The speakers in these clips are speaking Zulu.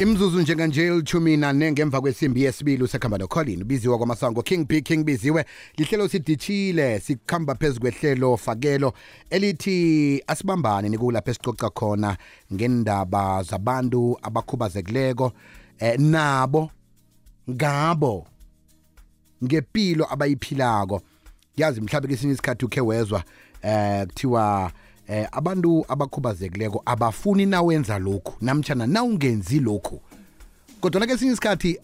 imzuzu njenganje ilithumi nane ngemva kwesimbi yesibili usekhamba nocolin. Ubiziwa kwamasango king b king biziwe. Lihlelo siditshile sikhamba phezu kwehlelo fakelo elithi asibambane nikulapho esicoca khona ngendaba zabantu abakhubazekileko eh, nabo ngabo ngempilo abayiphilako. Yazi mhlawumbe kesinye isikhathi ukhe wezwa eh kuthiwa eh abantu abakhubazekileko abafuni nawenza lokhu namtshana nawungenzi lokhu? Kodwa kesinye isikhathi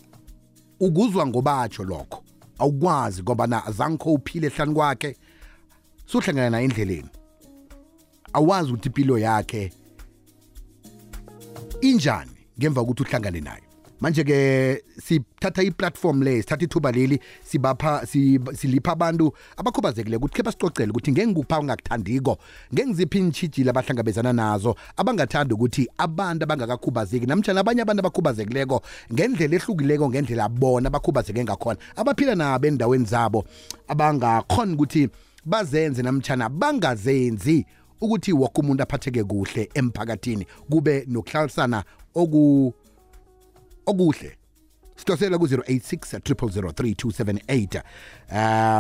ukuzwa ngobatsho lokho awukwazi ngoba na azange uphile ehlani kwakhe suhlangana naye endleleni. Awazi ukuthi impilo yakhe injani ngemva kokuthi uhlangane nayo. Manje ke sithatha iplatform le sithatha ithuba leli sibapha silipha abantu abakhubazekile ukuthi ke basicocele ukuthi ngengikupha ungakuthandiko ngengiziphi intshijile abahlangabezana nazo abangathandi ukuthi abantu abangakakhubazeki namtshana abanye abantu abakhubazekileko ngendlela ehlukileko ngendlela bona abakhubazeke ngakhona abaphila nabo endaweni zabo abangakhona ukuthi bazenze namtshana bangazenzi ukuthi woke umuntu aphatheke kuhle emphakathini kube nokuhlalisana oku okuhle sidosela ku-086 3278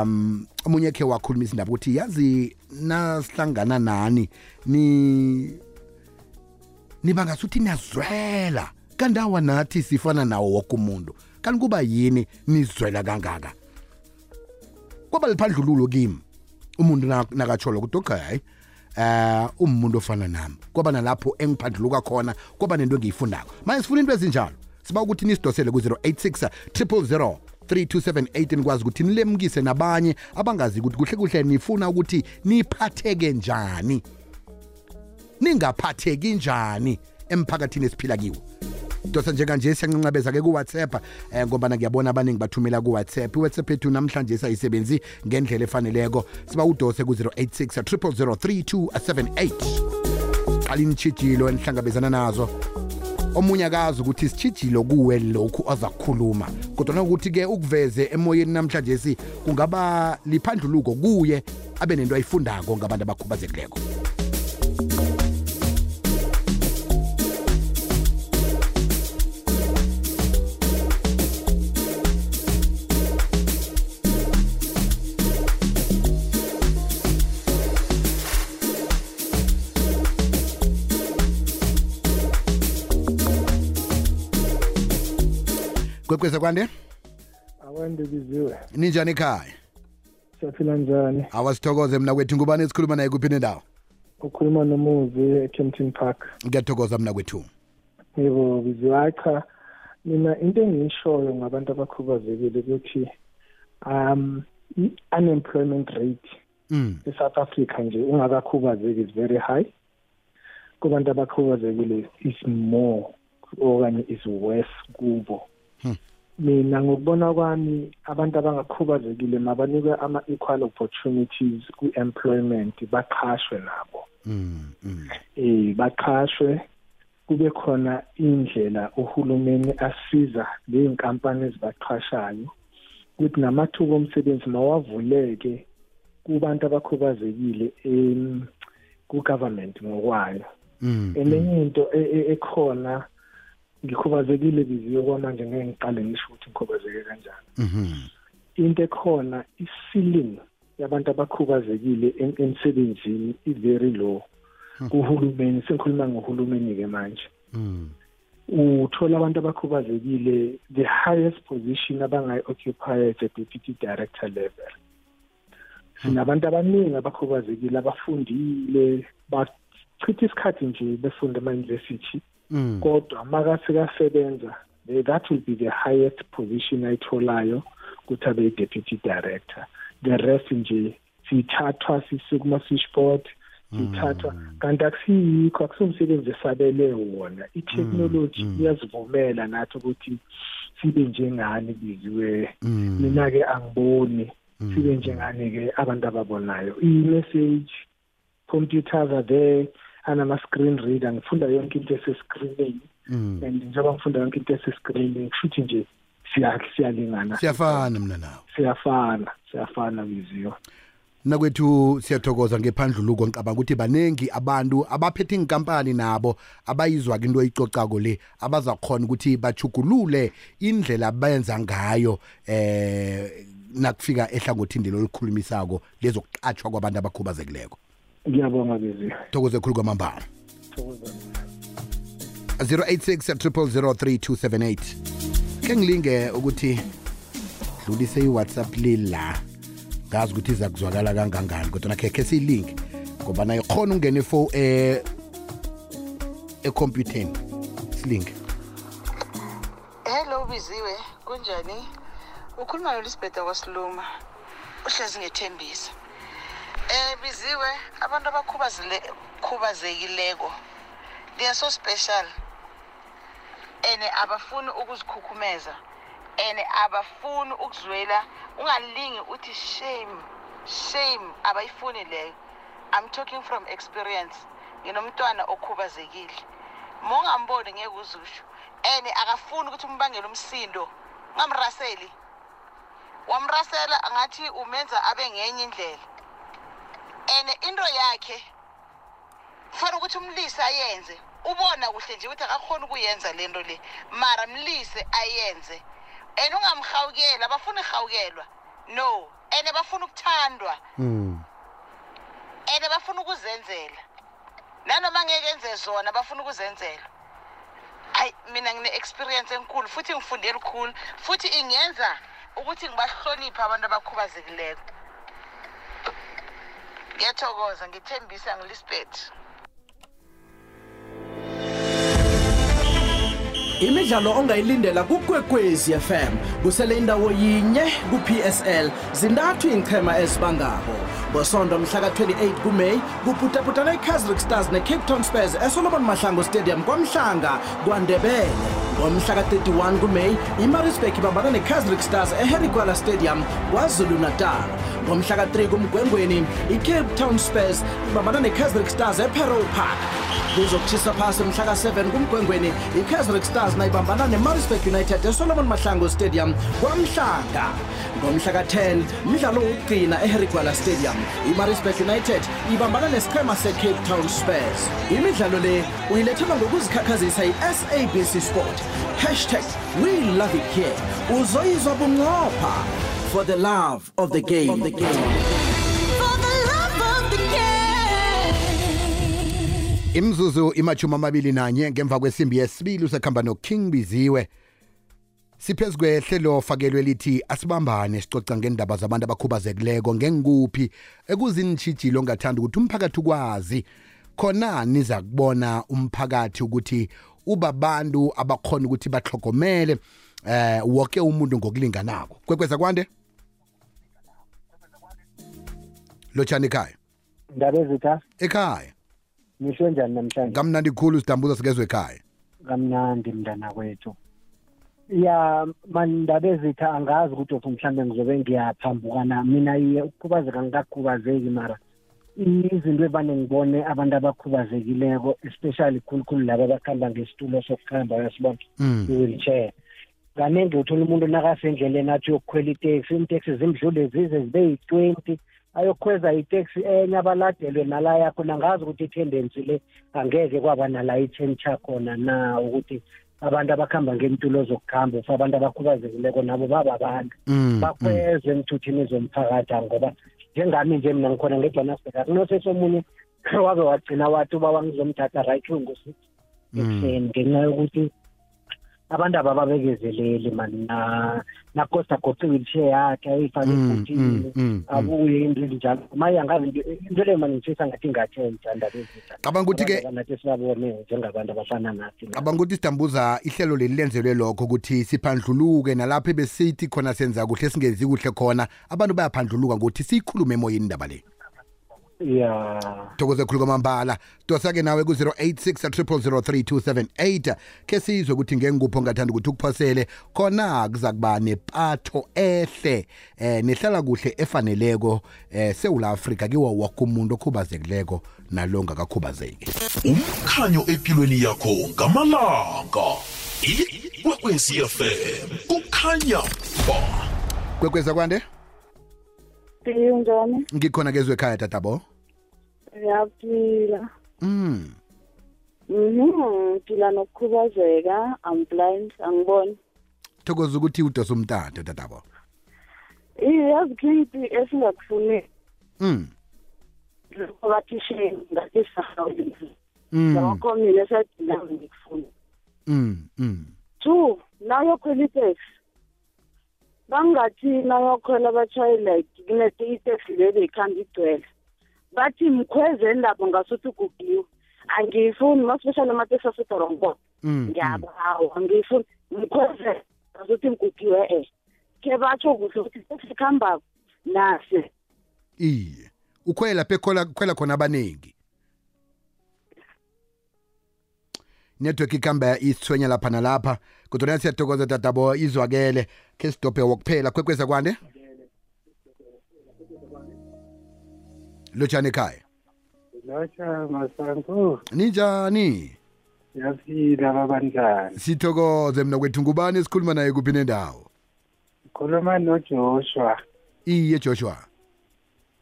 um omunye khe wakhulumisa indaba ukuthi yazi nasihlangana nani? Ni niba ngasuthi niyazwela. Kanti awa nathi sifana nawo woke umuntu. Kanti kuba yini nizwela kangaka? Kwaba liphandlululo kimi. Umuntu nakatsholo ukuthi okay eh umuntu ofana nami. Kwaba nalapho engiphandluluka khona kwaba nento engiyifundako. Manje sifuna into ezinjalo? Siba ukuthi nisidosele ku-086 000 3278 nikwazi ukuthi nilemukise nabanye abangazi ukuthi kuhle kuhle nifuna ukuthi niphatheke njani. Ningaphatheki njani emphakathini esiphila kiwo. Dosa njenganje siyancancabeza-ke ku-whatsapp um ngoba ngiyabona abaningi bathumela ku-whatsapp. Iwhatsapp yethu namhlanje sayisebenzi ngendlela efaneleko. Siba udose ku-086 3278 qala initshijilo enihlangabezana nazo. Omunye akazi ukuthi isitshijilo kuwe lokhu oza kukhuluma kodwa nokuthi-ke ukuveze emoyeni namhlanje si kungaba liphandluluko kuye abe nento ayifundako ngabantu abakhubazekileko kwekweza kwande? Akwande biziwe ninjani ekhaya? Siyaphila njani? Awasithokoze mna kwethu. Ngubani esikhuluma naye kuphi nendawo? Ukhuluma nomuzi e-campton park. Ngiyathokoza mna kwethu. Yebo biziwe cha mina into engiyishoyo ngabantu abakhubazekile ukuthi um i-unemployment rate mm. e-south africa nje ungakakhubazeki is very high. Kubantu abakhubazekile is more okanye is worse kubo. Mina ngokubona kwami abantu abangakhubazekile mabanikwe ama-equal opportunities ku-employment baqhashwe nabo Mm. Mm. eh baqhashwe kube khona indlela uhulumeni asiza ley'nkampani ezibaqhashayo ukuthi namathuba omsebenzi mawavuleke kubantu abakhubazekile em ku-government ngokwayo Mm. enye into e- e- ekhona ngikhubazekile biziwe kwamanje ngeke ngiqale ngisho ukuthi ngikhubazeke kanjani Mhm. into ekhona i-ceiling yabantu abakhubazekile em- emsebenzini i-very low kuhulumeni sengikhuluma ngohulumeni-ke manje Mm. uthola abantu abakhubazekile the highest position abangayi-occupy at a deputy director level sinabantu abaningi abakhubazekile abafundile bachitha isikhathi nje befunda ema-university Mm. Kodwa makase kasebenza eh, that will be the highest position ayitholayo ukuthi abe deputy director. The rest nje sithathwa sisukuma switchboard sithathwa. Kanti akusiyikho akusumsebenzi esabele wona. I-technology iyasivumela nathi ukuthi sibe njengani biziwe Mm. mina-ke angiboni sibe njengani-ke abantu ababonayo. I-message computers are there. Anama-screen reader ngifunda yonke into esescreenini. Mm. and njengoba ngifunda yonke into esescreenini kushuthi nje siya- siyalingana. Siyafana mna nawe. Siyafana siyafana biziyo nakwethu siyathokoza ngephandluluko. Ngicabanga ukuthi baningi abantu abaphethe inkampani nabo abayizwa into oyicocako le abazakhona ukuthi bachugulule indlela benza ngayo eh nakufika ehlangothini lelo likhulumisako lezokuqatshwa kwabantu abakhubazekileko. Ngiyabonga bezi thokoze khulu kwamambala. Thokoza 086 ke ngilinge ukuthi dlulise i-whatsapp lila. Ngazi ukuthi iza kuzwakala kangangani kodwa nakhekhe siyilinke ngoba nayo khona ungena efo eh ekhompyutheni silinke hello biziwe kunjani? Ukhuluma nolisbeth kwasiluma uhlezi ngethembisa. Eh biziwe abantu abakhubazile- khubazekileko they are so special. And abafuni ukuzikhukhumeza and abafuni ukuzwela. Ungalingi uthi shame shame abayifuni leyo. I'm talking from experience. Nginomntwana okhubazekile. Mongamboni ngeke uzusho. And akafuni ukuthi umbangele umsindo. Ungamraseli wamrasela angathi umenza abe ngenye indlela. And into yakhe kufanele ukuthi umlise ayenze. Ubona kuhle nje ukuthi akakhoni ukuyenza le nto le. Mara mlise ayenze. And ungamhawukeli abafuni ihawukelwa no. And bafuna ukuthandwa. Mm. and bafuna ukuzenzela. Nanoma ngeke enze zona bafuna ukuzenzela. Hayi mina ngine-experience enkulu futhi ngifunde lukhulu futhi ingenza ukuthi ngibahloniphe abantu abakhubazekileko. Ngiyathokoza ngithembisa ngilisbeth imidlalo ongayilindela kukwekwezi fm kusele indawo yinye ku-psl zintathu iinqhema ezibangako. Ngosonto mhla ka-28 kumeyi kuputaputana i-casrick stars ne-cape town spurs esolomon mahlango stadium kwamhlanga kwandebele. Ngomhla ka-31 kumeyi imarisburg ibambana ne-casrick stars eherigwala stadium kwazulu natal ngomhla ka-3 kumgwengweni i-cape town spurs ibambana ne-casrick stars eperol park. Kuzokutshisa phasi mhla ka-7 kumgwengweni i-casrick stars nayibambana ne-marisburg united esolomon mahlango stadium kwamhlanga. Ngomhla ka-10 mdlalo wokugcina eherigwala stadium. I-marisburg united ibambana nesiqhema se-cape town spurs. Imidlalo le uyilethelwa ngokuzikhakhazisa yi-sabc sport. Hashtag we love it here. Uzoyizwa bunqopha. For the love of the game, of the game. Imzuzu imachumi amabili nanye ngemva kwesimbi yesibili usekhamba noking biziwe. Siphezu kwehlelo fakelwe lithi asibambane sicoca ngendaba zabantu abakhubazekileko ngengikuphi ekuzinitshijilo ongathanda ukuthi umphakathi ukwazi. Khona niza kubona umphakathi ukuthi ubabantu abakhona ukuthi bahlogomele eh wonke umuntu ngokulinganako. Kwekweza kwande? Lotshani ekhaya? Ndaba ezitha ekhaya. Nisho njani namhlanje? Kamnandi khulu sidambuza sikezwe ekhaya. Kamnandi mntana kwethu ya mandaba ezitha angazi ukuthi othi mhlawumbe ngizobe ngiyaphambukana. Mina iye ukukhubazeka ngikakhubazeki mara. Izinto evane ngibone abantu abakhubazekileko especially khulukhulu laba abakuhamba ngesitulo sokuhamba uyasibona Mm. i-wheelchair kaningi uthola umuntu nakasendleleni athi uyokukhwela iteksi iiteksi zimdlule zize zibe yi-twenty. Ayokhweza iteksi enye abaladelwe nala yakho nangazi ukuthi i-tendency le angeke kwaba nala i-change khona na ukuthi abantu abakuhamba ngentulo zokuhamba for abantu abakhubazekileko nabo bababantu Mm, bakhwezwe emthuthini zomphakathi ngoba njengami nje mina ngikhona ngejohannesburg akunosesomunye wabe wagcina wathi uba wangizomthatha right ngusi ekuseni ngenxa yokuthi abantu aba babekezeleli mani na nakosta goce wheelchair yakhe ayifake Mm, ebhutini mm, mm, abuye into ezinjalo maye angazi into into leyo mani ngitshisa ngathi ingatshentsha ndaba ezitha Cabanga ukuthi-ke- nathi sibabone njengabantu abafana nathi cabanga ukuthi sidambuza ihlelo leli lenzelwe lokho ukuthi siphandluluke nalapho besithi khona senza kuhle singenzi kuhle khona abantu bayaphandluluka ngokuthi siyikhulume emoyeni indaba le. Ya thokoze khulu kwamambala. Dosa-ke nawe ku-086 0003278 khe sizwe ukuthi ngengikuphi ongathanda ukuthi ukuphosele khona kuza kuba nepatho ehle eh nehlala kuhle efaneleko eh sewula afrika kiwo woke umuntu okhubazekileko nalo ngakakhubazeki umkhanyo empilweni yakho ngamalanga. Ikwekwezi fm kukhanya ba. Kwekweza kwande? Happy unjani? ngikhona kezwe ekhaya tatabo Ngiyaphila. mm Mhm, phila nokukhubazeka, I'm blind, angiboni. thokoza ukuthi udosa umtato tatabo Iye yazi khithi esingakufuni mm lokho bathisheni ngathi sahawini. mm Lokho mina esadinga ngikufuna. mm mm Two, nayo khwela itaxi. Bangathi nayokhwela abatshayeli like kunete itaxi leli ikhamba igcwele. Bathi mkhweze lapho ngasuthi ugugiwe. Angiyifuni, masipeshali amateksi asedorobha. mm ngiyabawa ngifuna ngikhweze ngazuthi ngigugiwe eh ke batsho kuhle ukuthi sesikhamba nase iye ukhwela lapha ekhola khwela khona abaningi network ikamba isithwenya lapha nalapha kodwa siyathokoza tatabo izwakele. Ke sidobhe wokuphela kwekweza kwande? Lotshani ekhaya. Lotsha masango. Ninjani? Siyaphila babanjani? Sithokoze mina kwethu. Ngubani esikhuluma naye kuphi nendawo? Khuluma nojoshua. Iye joshua.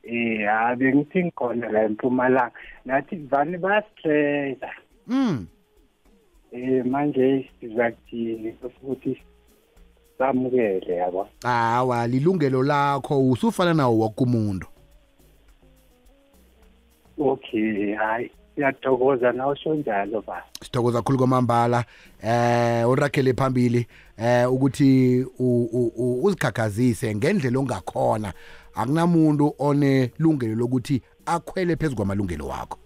Eh ha bengithi ngikhona la empumalanga. Nathi vani basitreza mm eh manje sizakuthini ukuthi samukele yabo. Hawa lilungelo lakho usufana nawo woke umuntu. Okay hayi siyathokoza nawusho njalo ba. Sithokoza kakhulu kwamambala. Eh urakhele phambili eh ukuthi uzikhakhazise ngendlela ongakhona. Akunamuntu onelungelo lokuthi akhwele phezu kwamalungelo wakho.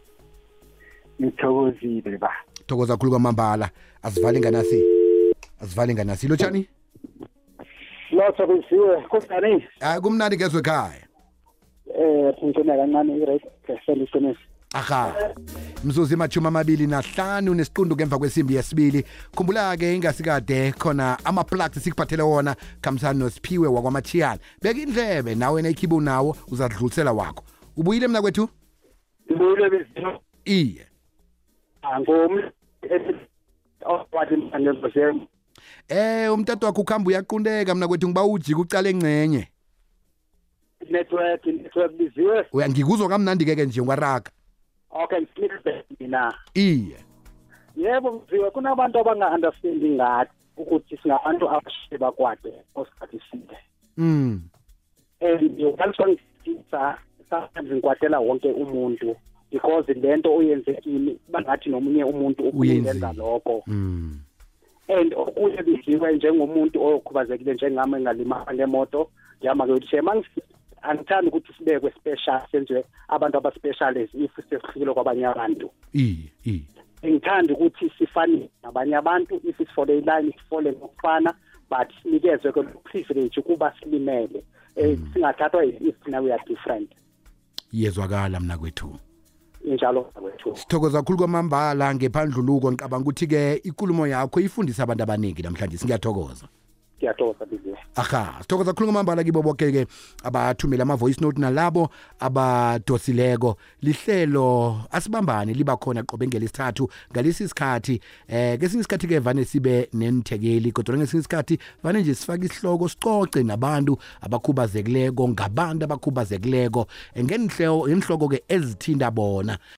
Ngithokozile ba. Thokoza kakhulu kwamambala. Asivale nganasi? Asivale nganasi? Lotshani lotho kuziwe kunjani? Hayi kumnandi kezwe ekhaya. Eh ngitshona kancane i-right sel iqiniso aha. Mzuzu imachumi amabili nahlanu nesiqundu ngemva kwesimbi yesibili. Khumbula-ke ingasikade khona ama-plugs sikuphathele wona khambisani nosiphiwe wakwamachiyana beka indlebe nawe naikhibe unawo uzadlulisela wakho. Ubuyile mna kwethu ngibuyile bezino iye. Angumi owathi manje eh umtatu wakho ukuhamba uyaqundeka mna kwethu ngiba ujike ucala engcenye network network biziwe. Uya ngikuzwa kamnandi-ke-ke nje ngwaraga okay ngisinike mina. Iye. Yebo mziwe kunabantu abanga-understandi ngathi ukuthi singabantu abashiye bakwade osikhathi eside. Mm. And ngalisongisa sometimes ngikwatela wonke umuntu because lento oyenze kimi bangathi nomunye umuntu Uyenzile. uyenza lokho. Mm and okunye biziwe njengomuntu okhubazekile njengami engalimala ngemoto ngihamba ngiyothi mangisi angithandi ukuthi sibekwe special senziwe abantu aba-special as if sesifikile kwabanye abantu. Iye iye ngithanda ukuthi sifane nabanye abantu if sifole iline sifole ngokufana but sinikezwe ke privilege ukuba silimele. Um singathathwa if na we are different. Iyezwakala mna kwethu injalo kwethu. Sithokoza kakhulu kwamambala ngephandluluko ngicabanga ukuthi-ke ikulumo yakho ifundisa abantu abaningi namhlanje singiyathokoza. Ngiyatoza biziwe aha sithokoza kakhulu kwamambala kibo boke-ke abathumele ama-voice note nalabo abadosileko. Lihlelo asibambane liba khona qobe ngelesithathu ngalesi sikhathi. Eh kesinye isikhathi-ke vane sibe nenithekeli kodwa ngesinye isikhathi vane nje sifake isihloko sicoce nabantu abakhubazekileko ngabantu abakhubazekileko. Ngenihloko-ke ezithinda bona.